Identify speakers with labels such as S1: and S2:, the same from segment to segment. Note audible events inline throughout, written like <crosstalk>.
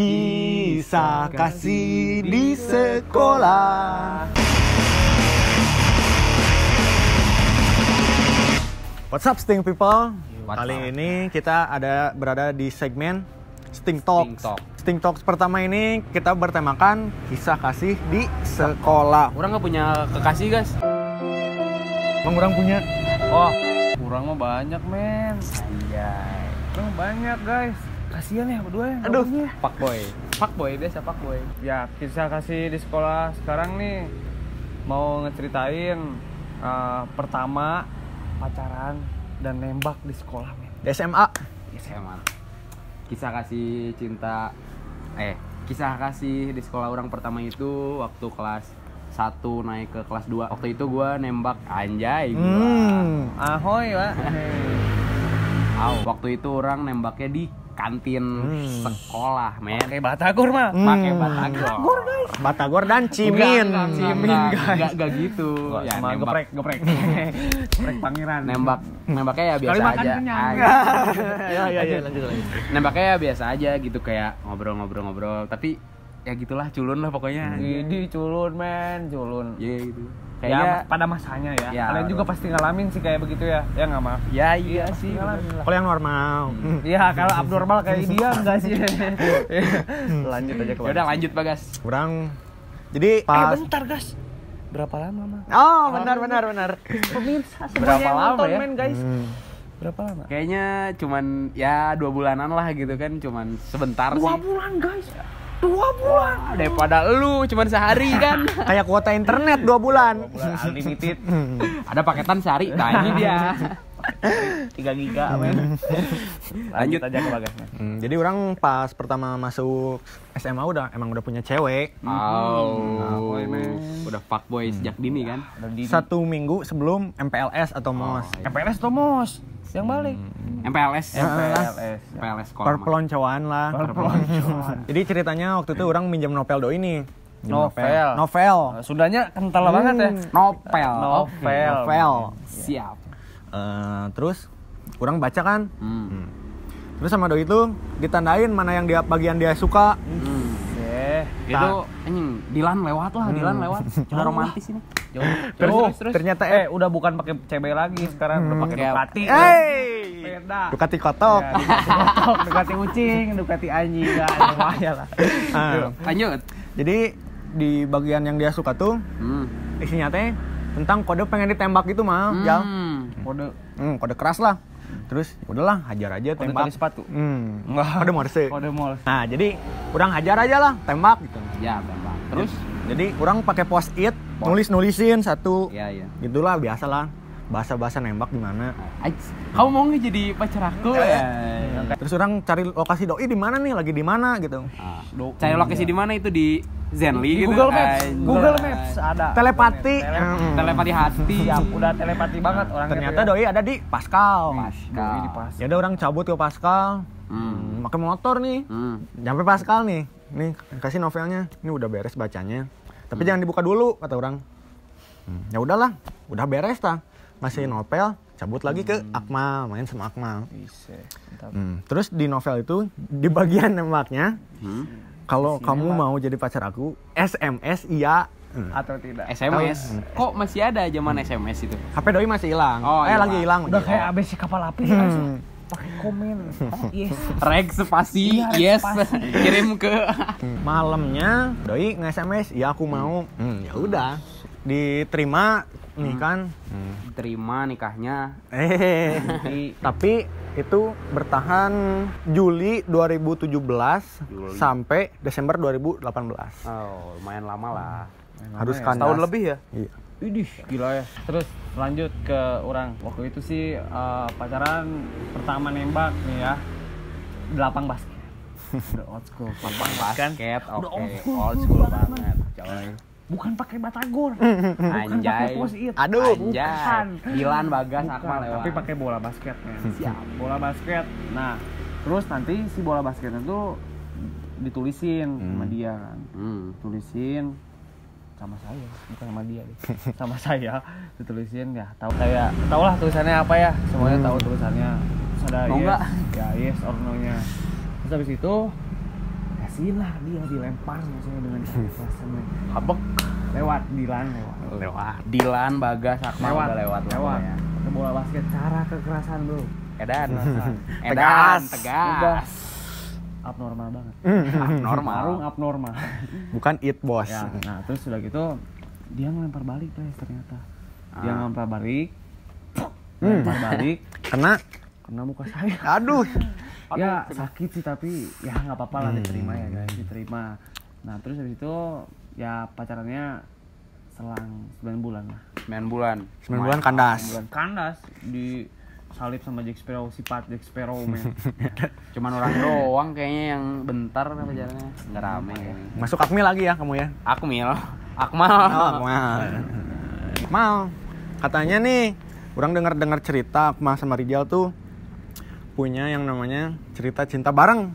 S1: Kisah kasih di sekolah. What's up Sting people?
S2: What's
S1: Kali
S2: up?
S1: ini kita ada berada di segmen Sting Talks.
S2: Sting Talk.
S1: Sting Talks pertama ini kita bertemakan kisah kasih di sekolah.
S2: Orang nggak punya kekasih guys.
S1: Bang orang punya.
S3: Oh, kurang mah banyak men. Iya. Kurang banyak guys. Kasihan ya berdua ya.
S1: Aduh.
S2: Pak boy. Pak boy biasa pak boy.
S3: Ya kisah kasih di sekolah sekarang nih mau ngeceritain eh, pertama pacaran dan nembak di sekolah men.
S1: Di SMA.
S2: SMA. Kisah kasih cinta eh kisah kasih di sekolah orang pertama itu waktu kelas 1 naik ke kelas 2 waktu itu gua nembak anjay gua.
S1: Hmm.
S3: Ahoy, Pak.
S2: Au, waktu itu orang nembaknya di kantin
S1: Hmm.
S2: sekolah men
S3: Kayak batagor mah.
S2: pakai batagor
S1: Batagor dan Cimin.
S2: Enggak, enggak,
S3: Cimin,
S2: enggak,
S3: guys.
S2: enggak, enggak gitu
S3: Wah,
S2: ya nembak
S3: geprek, geprek. <laughs> geprek pangeran.
S2: nembak nembaknya ya biasa
S3: makan
S2: aja <laughs>
S1: ya ya ya lanjut lanjut.
S2: nembaknya ya biasa aja gitu kayak ngobrol-ngobrol-ngobrol tapi ya gitulah culun lah pokoknya
S3: Ini culun men, culun.
S2: Iya gitu
S3: Ya,
S2: kayaknya
S3: pada masanya ya.
S2: Ya.
S3: Kalian juga pasti ngalamin sih kayak begitu ya. Ya nggak maaf.
S2: ya iya sih
S3: Ngalamin lah.
S1: Kalau yang normal. Hmm.
S3: Iya, kalau abnormal kayak <laughs> dia enggak sih. <laughs> Lanjut aja ke
S2: ya udah lanjut bagas
S1: Kurang. Jadi
S3: Eh,
S1: pas
S3: bentar, Gas. Berapa lama, Mah?
S1: Oh, benar benar benar.
S3: Pemirsa Berapa yang lama nonton, ya? men, guys?
S1: Hmm.
S3: Berapa lama?
S2: kayaknya cuman ya dua bulanan lah gitu kan cuman sebentar
S3: Dua
S2: sih
S3: bulan, guys. Dua bulan.
S2: daripada lu cuman sehari kan <laughs>
S1: Kayak kuota internet dua bulan.
S3: Bulan unlimited.
S2: ada paketan sehari nah ini dia <laughs>
S3: 3 giga, men. Lanjut
S2: Lanjut.
S3: aja ke bagasnya.
S1: Hmm, jadi orang pas pertama masuk SMA udah emang udah punya cewek.
S2: Oh,
S3: men.
S2: udah fuckboy sejak dini kan
S1: Satu minggu sebelum MPLS atau MOS.
S3: MPLS Tomos yang balik.
S2: MPLS
S3: MPLS.
S2: MPLS mah.
S1: Perpeloncoan lah.
S3: Perpeloncoan. <laughs>
S1: Jadi ceritanya waktu itu orang minjem novel nih. Minjem
S3: Novel.
S1: Novel.
S3: Sudahnya kental banget ya.
S2: Novel
S3: Novel.
S1: Novel.
S2: siap
S1: Eh, terus orang baca kan.
S2: hmm.
S1: Terus sama doi itu ditandain mana yang dia bagian dia suka.
S2: Hmm.
S3: Eh,
S2: itu anjing Dilan lewat lah Dilan lewat <laughs> udah romantis ini
S3: Jauh.
S1: Terus,
S3: Jauh.
S1: terus ternyata
S3: Eh, udah bukan pakai CB lagi sekarang udah pakai
S2: Kayak-
S3: Ducati.
S1: Hey!
S3: Beda.
S1: Ducati kotok.
S3: Ya, Ducati kotok, Ducati kucing, Ducati anjing, enggak lumayan lah.
S1: Ah,
S2: lanjut
S1: jadi di bagian yang dia suka tuh
S2: hmm.
S1: isinya teh tentang kode pengen ditembak gitu mah.
S2: Hmm.
S3: Kode
S1: Hmm, kode keras lah. Terus ya udahlah, hajar aja
S3: kode
S1: tembak.
S3: tali sepatu.
S1: Hmm,
S3: Enggak.
S1: kode morse.
S3: Kode mall.
S1: Nah, jadi kurang hajar aja lah, tembak gitu.
S2: ya tembak terus
S1: Jadi kurang pakai post it, nulis-nulisin satu.
S2: ya ya
S1: Gitulah biasalah. Bahasa-bahasa nembak gimana.
S2: Ais, kamu mau nggak jadi pacar aku ya
S1: Terus orang cari lokasi doi di mana nih, lagi di mana gitu.
S2: Ah, cari lokasi di mana itu di Zenly gitu
S3: Google Maps. Google Maps ada.
S1: Telepati.
S3: Maps.
S1: Hmm.
S2: telepati hati
S3: Siap, udah telepati banget orangnya.
S1: Ternyata
S3: tuh ya.
S1: doi ada di Pascal.
S2: Pascal.
S3: Doi di.
S1: Ya udah orang cabut ke Pascal.
S2: hmm.
S1: Hmm, pakai motor nih.
S2: Hmm.
S1: Nyampe Pascal nih. Nih, kasih novelnya. Ini udah beres bacanya. Tapi jangan dibuka dulu kata orang. Hmm, ya udahlah, udah beres ta. Masih novel, cabut lagi ke Akmal, main sama Akmal. Hmm, terus di novel itu di bagian nembaknya,
S2: Hmm.
S1: kalau kamu mau jadi pacar aku, SMS iya. Hmm.
S3: Atau tidak?
S2: SMS kok masih ada zaman SMS itu
S1: HP doi masih hilang.
S2: Oh,
S1: eh
S2: hilang.
S1: lagi hilang.
S3: Udah kayak. ABC kapal api
S1: Hmm.
S3: Pakai komen. <laughs> Yes.
S2: reg spasi
S3: Iya,
S2: yes
S3: spasi. <laughs>
S2: kirim ke <laughs>
S1: Malamnya doi nge-SMS, "Ya aku mau." Hmm, ya udah. Diterima nih kan. Hmm.
S2: terima nikahnya
S1: Eh, tapi itu bertahan Juli 2017
S2: Juli.
S1: sampai Desember 2018.
S2: oh lumayan lama lah
S1: Harus
S3: ya.
S1: kandas.
S3: Setahun lebih ya?
S1: Iya.
S3: Widih, gila ya. Terus lanjut ke orang. Waktu itu sih eh, pacaran pertama nembak nih ya. Di lapang basket. <laughs> Udah old school.
S2: lapang
S3: Kan?
S2: basket oke
S3: Udah old school
S2: old school
S3: banget.
S2: coy
S3: Bukan pakai batagor. <laughs> Bukan pakai
S2: anjay
S3: post it.
S1: Aduh.
S2: anjay
S3: Bukan.
S2: Dilan bagas Akmal lewat
S3: tapi pakai bola basket men. <laughs>
S2: Siap.
S3: Bola basket. Nah, terus nanti si bola basketnya tuh ditulisin sama dia kan.
S2: hmm.
S3: Tulisin sama saya, bukan sama dia deh. <laughs> sama saya ditulisin ya. Tahu kayak tau lah tulisannya apa ya. Semuanya tahu tulisannya. Terus ada yes,
S2: nggak?
S3: ya yes or no-nya. Terus habis itu kasih dikasihin lah dia dilempar maksudnya dengan <laughs> keikhlasan men.
S2: Abek
S3: lewat Dilan lewat
S2: lewat. Dilan, Bagas, Akmal
S3: lewat
S2: udah lewat
S3: lewat. Ke bola basket cara kekerasan bro
S2: Edan. Edan,
S1: Tegas.
S2: tegas.
S3: Abnormal banget
S2: Normal.
S3: Marung abnormal
S1: Bukan it bos.
S3: ya nah terus udah gitu dia ngelempar balik guys ternyata dia
S2: Ah.
S3: ngelempar balik ngelempar balik
S1: Kena.
S3: kena muka saya
S1: Aduh.
S3: ya sakit sih tapi ya nggak apa-apa lah diterima ya guys diterima nah terus habis itu ya pacarannya selang 9 bulan lah
S2: 9 bulan.
S1: 9 bulan kandas.
S3: bulan kandas di salib sama Jack Sparrow sifat Jack Sparrow <laughs> men
S2: Cuman orang <laughs> doang kayaknya yang bentar pacarannya. Nggak rame kayaknya.
S1: Masuk akmi lagi ya kamu ya.
S2: Akmil. Akmal.
S1: Oh, Akmal. Akmal. Katanya nih, orang dengar-dengar cerita Akmal sama Rijal tuh punya yang namanya cerita cinta bareng.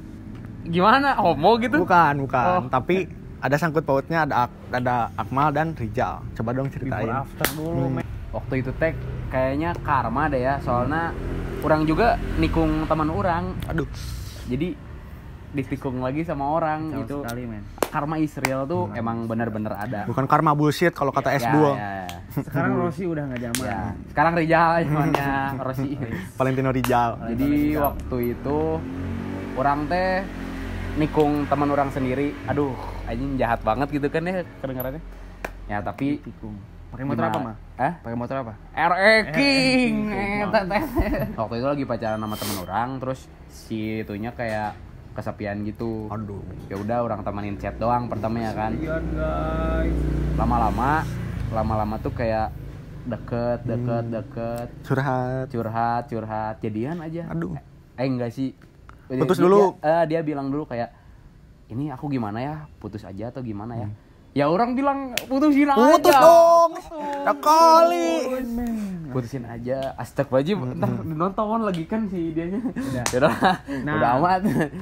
S2: Gimana? Homo gitu?
S1: Bukan, bukan.
S2: Oh.
S1: Tapi ada sangkut pautnya ada Ak- ada Akmal dan Rijal. Coba dong
S3: before
S1: ceritain.
S3: after dulu men
S2: Waktu itu teh kayaknya karma deh ya, soalnya orang juga nikung teman orang.
S1: Aduh.
S2: Jadi ditikung lagi sama orang
S3: Jauh
S2: itu.
S3: sekali men
S2: Karma Israel tuh emang bener-bener ada.
S1: Bukan karma bullshit kalau kata
S2: Ya,
S1: S2.
S2: ya, ya. <laughs>
S3: sekarang Rossi udah nggak zaman
S2: Ya. Sekarang Rijal zamannya <laughs> Rossi.
S1: Valentino Rijal.
S2: Jadi waktu itu orang teh nikung teman orang sendiri. Aduh, anjing jahat banget gitu kan ya kedengarannya. Ya tapi
S3: tikung pakai motor apa mah
S2: Hah?
S3: pakai motor apa
S2: RE King.
S3: King.
S2: Waktu itu lagi pacaran sama teman orang, terus si itunya kayak kesepian gitu.
S1: Aduh.
S2: Ya udah orang temenin chat doang pertama ya kan.
S3: Guys
S2: Lama-lama lama-lama tuh kayak deket, deket,
S1: Hmm.
S2: deket,
S1: Curhat.
S2: curhat, curhat, jadian aja.
S1: Aduh.
S2: Eh enggak sih.
S1: Putus
S2: Dia-
S1: dulu.
S2: Dia, eh, dia bilang dulu kayak ini aku gimana ya? Putus aja atau gimana ya? Ya orang bilang putusin aja.
S1: Hmm. Putus dong. Ya kali.
S2: Putusin aja. Astagfirullahaladzim, ntar nonton lagi kan si dianya.
S3: Udah. <laughs>
S2: Udah,
S3: Nah.
S2: udah amat.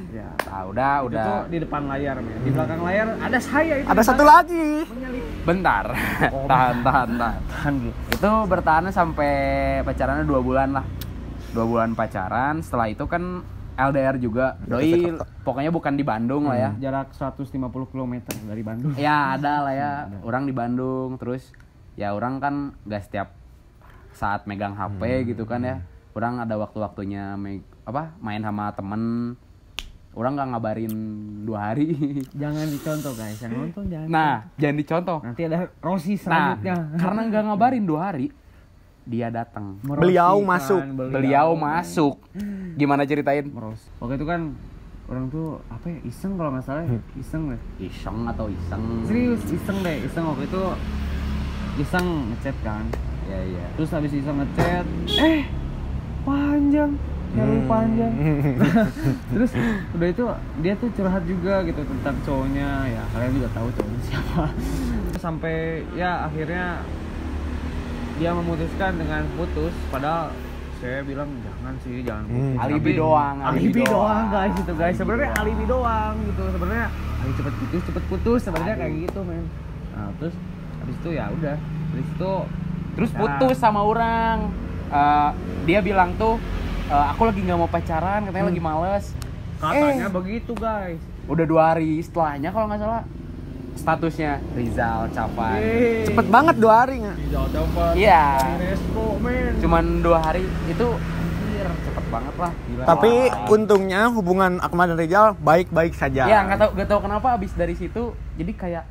S3: ya
S2: Nah, udah,
S3: itu
S2: udah.
S3: tuh di depan layar men di belakang layar ada saya itu
S1: Ada satu lagi.
S2: Bentar.
S3: Oh,
S2: tahan, tahan, tahan.
S3: tahan
S2: Itu bertahan sampai pacarannya dua bulan lah. Dua bulan pacaran. Setelah itu kan LDR juga. Doi pokoknya bukan di Bandung lah ya.
S3: jarak 150 km dari Bandung
S2: Ya ada lah ya. <laughs> Orang di Bandung. Terus ya orang kan gak setiap saat megang HP gitu kan ya. Orang ada waktu-waktunya apa main sama temen. Orang gak ngabarin dua hari. <laughs>
S3: jangan dicontoh guys yang nonton jangan
S2: Nah, jangan dicontoh.
S3: nanti ada Rossi
S2: Nah,
S3: selanjutnya
S2: karena nggak ngabarin dua hari, dia datang.
S1: Beliau masuk.
S3: kan,
S2: Beliau masuk. Gimana ceritain?
S3: meros waktu itu kan orang tuh apa ya iseng kalau nggak salah ya. iseng deh
S2: Iseng atau iseng?
S3: serius iseng deh iseng waktu itu iseng ngechat kan
S2: Ya iya.
S3: terus habis iseng ngechat eh panjang terlalu
S1: Hmm.
S3: panjang <laughs> terus udah itu dia tuh curhat juga gitu tentang cowoknya ya kalian juga tahu cowoknya siapa sampai ya akhirnya dia memutuskan dengan putus padahal saya bilang jangan sih jangan putus
S1: Hmm.
S2: Alibi
S3: Tapi-
S2: doang,
S3: alibi,
S2: alibi
S3: doang
S2: doang.
S3: guys itu guys sebenarnya alibi doang gitu sebenarnya ayo cepet putus cepet putus sebenarnya kayak gitu men nah terus habis itu ya udah habis itu
S2: Terus
S3: pacaran.
S2: putus sama orang. Eh, dia bilang tuh, eh, aku lagi nggak mau pacaran, katanya lagi males.
S3: katanya
S2: Eh.
S3: begitu guys
S2: Udah dua hari setelahnya kalau nggak salah statusnya Rizal capai.
S1: Cepet banget dua hari nggak?
S3: Tidak dapat
S2: Iya.
S3: Men
S2: Cuman dua hari itu anjir, cepet banget lah.
S3: Gila.
S1: Tapi
S2: Wah.
S1: untungnya hubungan Akmal dan Rijal baik-baik saja.
S2: Ya nggak tahu nggak tahu kenapa abis dari situ jadi kayak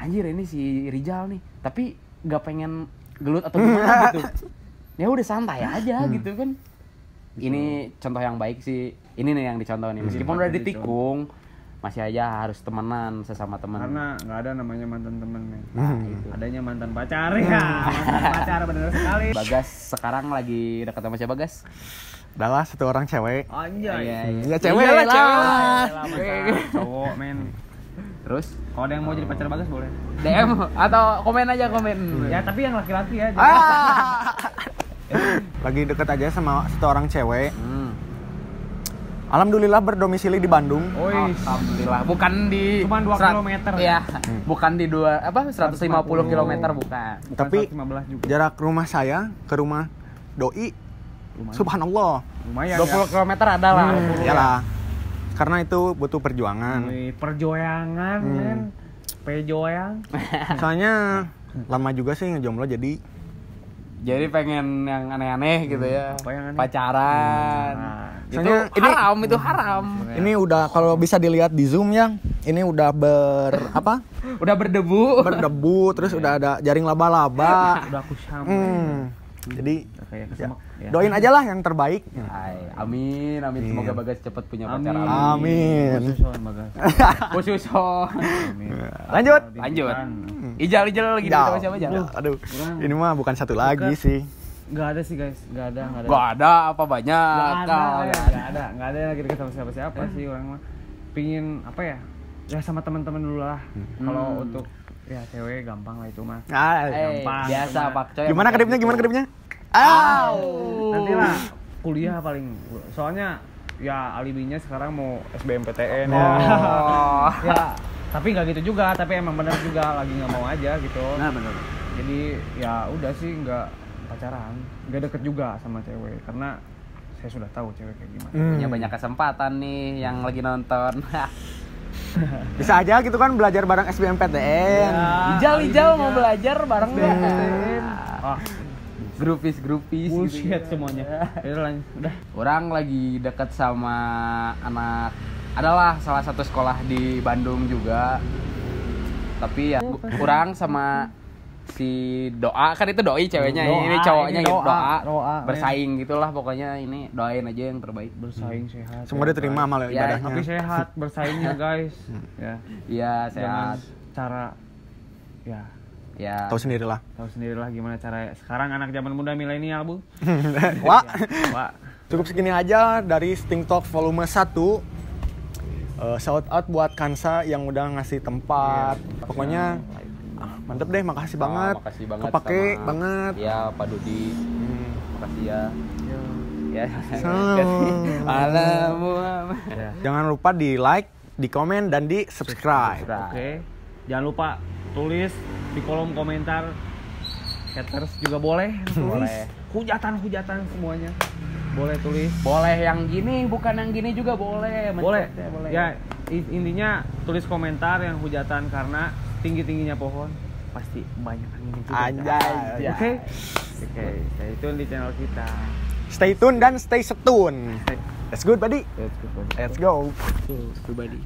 S2: anjir ini si Rijal nih tapi nggak pengen gelut atau gimana <laughs> gitu. Ya udah santai aja gitu kan. Ini contoh yang baik sih. Ini nih yang dicontoh nih. Meskipun udah ditikung masih aja harus temenan sesama teman.
S3: karena nggak ada namanya mantan temen men
S1: Hmm.
S3: adanya mantan pacar ya mantan pacar bener sekali
S2: Bagas sekarang lagi dekat sama siapa Bagas?
S1: Adalah satu orang cewek.
S3: anjay
S2: Iya, iya.
S1: Ya cewek lah,
S2: Iyalah.
S1: cewek.
S3: Masa cowok men
S2: Terus
S3: kalau ada yang mau jadi pacar bagas boleh
S2: DM atau komen aja komen.
S3: ya tapi yang laki-laki ya
S1: Ah. Lagi deket aja sama satu orang cewek.
S2: Hmm.
S1: Alhamdulillah berdomisili di Bandung.
S3: Oi,
S2: Alhamdulillah, bukan di
S3: dua
S2: serat-
S3: kilometer.
S2: Iya, bukan di dua apa 150 km bukan.
S1: Tapi
S3: 15 juga
S1: jarak rumah saya ke rumah doi
S3: lumayan
S1: subhanallah.
S3: lumayan
S2: 20
S3: ya
S2: km ada lah.
S1: Iyalah. karena itu butuh perjuangan.
S3: Wih, perjoyangan
S1: Hmm.
S3: men pejoyang <laughs>
S1: Soalnya lama juga sih ngejomblo jadi
S2: Jadi pengen yang aneh-aneh gitu ya.
S3: apa yang aneh?
S2: Pacaran.
S3: Nah,
S2: itu
S1: Soalnya ini-
S2: haram, itu haram.
S1: ini udah kalau bisa dilihat di zoom ya, ini udah ber apa?
S2: Udah berdebu.
S1: berdebu terus udah ada jaring laba-laba.
S3: udah aku sama
S1: Hmm. Jadi
S3: kayak
S1: ya,
S3: ya.
S1: doain aja lah yang terbaik.
S2: Amin, amin. Semoga
S1: Amin.
S2: Bagas cepet punya
S3: Amin.
S2: pacar.
S1: Amin.
S3: Khususon, Bagas. <laughs>
S2: Khususon.
S3: Amin.
S1: Lanjut.
S2: Lanjut. Ijal, ijal lagi sama siapa Jal?
S1: Aduh, ini mah bukan satu lagi
S3: Bukan.
S1: sih.
S3: Nggak ada sih guys nggak ada nggak ada
S2: Gak ada apa banyak.
S3: nggak ada
S2: Kau.
S3: ya, nggak ada nggak ada lagi deket sama siapa siapa sih orang mah pingin apa ya ya sama teman-teman dulu lah kalau
S2: Hmm.
S3: untuk ya cewek gampang lah itu mah
S1: Ah,
S2: Eh,
S3: Gampang,
S2: biasa
S3: cuma-
S2: Pak Coy.
S1: gimana kedipnya? Gimana kedipnya? Ah.
S3: nanti lah kuliah paling soalnya ya alibinya sekarang mau SBMPTN ya
S2: Oh. <laughs>
S3: ya tapi nggak gitu juga tapi emang benar juga lagi nggak mau aja gitu
S2: Nah, benar.
S3: jadi ya udah sih nggak pacaran nggak deket juga sama cewek karena saya sudah tahu cewek kayak gimana
S1: Hmm.
S2: Punya banyak kesempatan nih yang lagi nonton. <laughs>
S1: Bisa aja gitu kan belajar bareng SBMPTN.
S3: Ya.
S2: Ijal, Ijal
S3: alibinya.
S2: mau belajar bareng nggak?
S3: SBMPTN. ah
S2: Grupis, grupis.
S3: bullshit
S2: gitu.
S3: semuanya udah lanjut udah
S2: Orang lagi dekat sama anak adalah salah satu sekolah di Bandung juga. Tapi ya kurang sama si doa kan itu doi ceweknya
S3: Doa,
S2: ini cowoknya
S3: ini
S2: gitu
S3: doa,
S2: doa,
S3: doa,
S2: bersaing gitulah pokoknya ini doain aja yang terbaik.
S3: Bersaing sehat
S1: Semoga
S3: ya,
S1: diterima amal
S2: Ya,
S1: ibadahnya.
S3: tapi sehat <laughs> bersaingnya guys. Ya.
S2: Iya
S3: dengan
S2: sehat.
S3: cara ya.
S2: Ya
S1: Tahu sendirilah.
S3: tahu sendirilah gimana cara. Sekarang anak zaman muda milenial bu. <laughs>
S1: Wah,
S3: Wah,
S1: cukup segini aja dari Sting Talk volume 1. Eh, shout out buat Kansa yang udah ngasih tempat. Pokoknya ah, mantep deh, makasih banget.
S2: Ah, makasih banget
S1: Kepake
S2: sama-
S1: banget.
S2: ya Pak Dudi.
S1: Hmm.
S2: makasih ya. Ya
S3: ya.
S1: Jangan lupa di like, di komen, dan di subscribe.
S3: Oke, jangan lupa tulis di kolom komentar. Haters juga boleh tulis.
S2: Boleh.
S3: hujatan-hujatan semuanya. Boleh tulis.
S2: Boleh yang gini bukan yang gini juga boleh.
S3: Boleh.
S2: Mencet boleh.
S3: Ya intinya tulis komentar yang hujatan karena tinggi tingginya pohon pasti banyak anginnya juga
S1: Anjay.
S3: oke oke stay tune di channel kita
S1: Stay tune dan stay setune. That's good, buddy.
S3: Let's go.
S1: Let's go.
S2: pribadi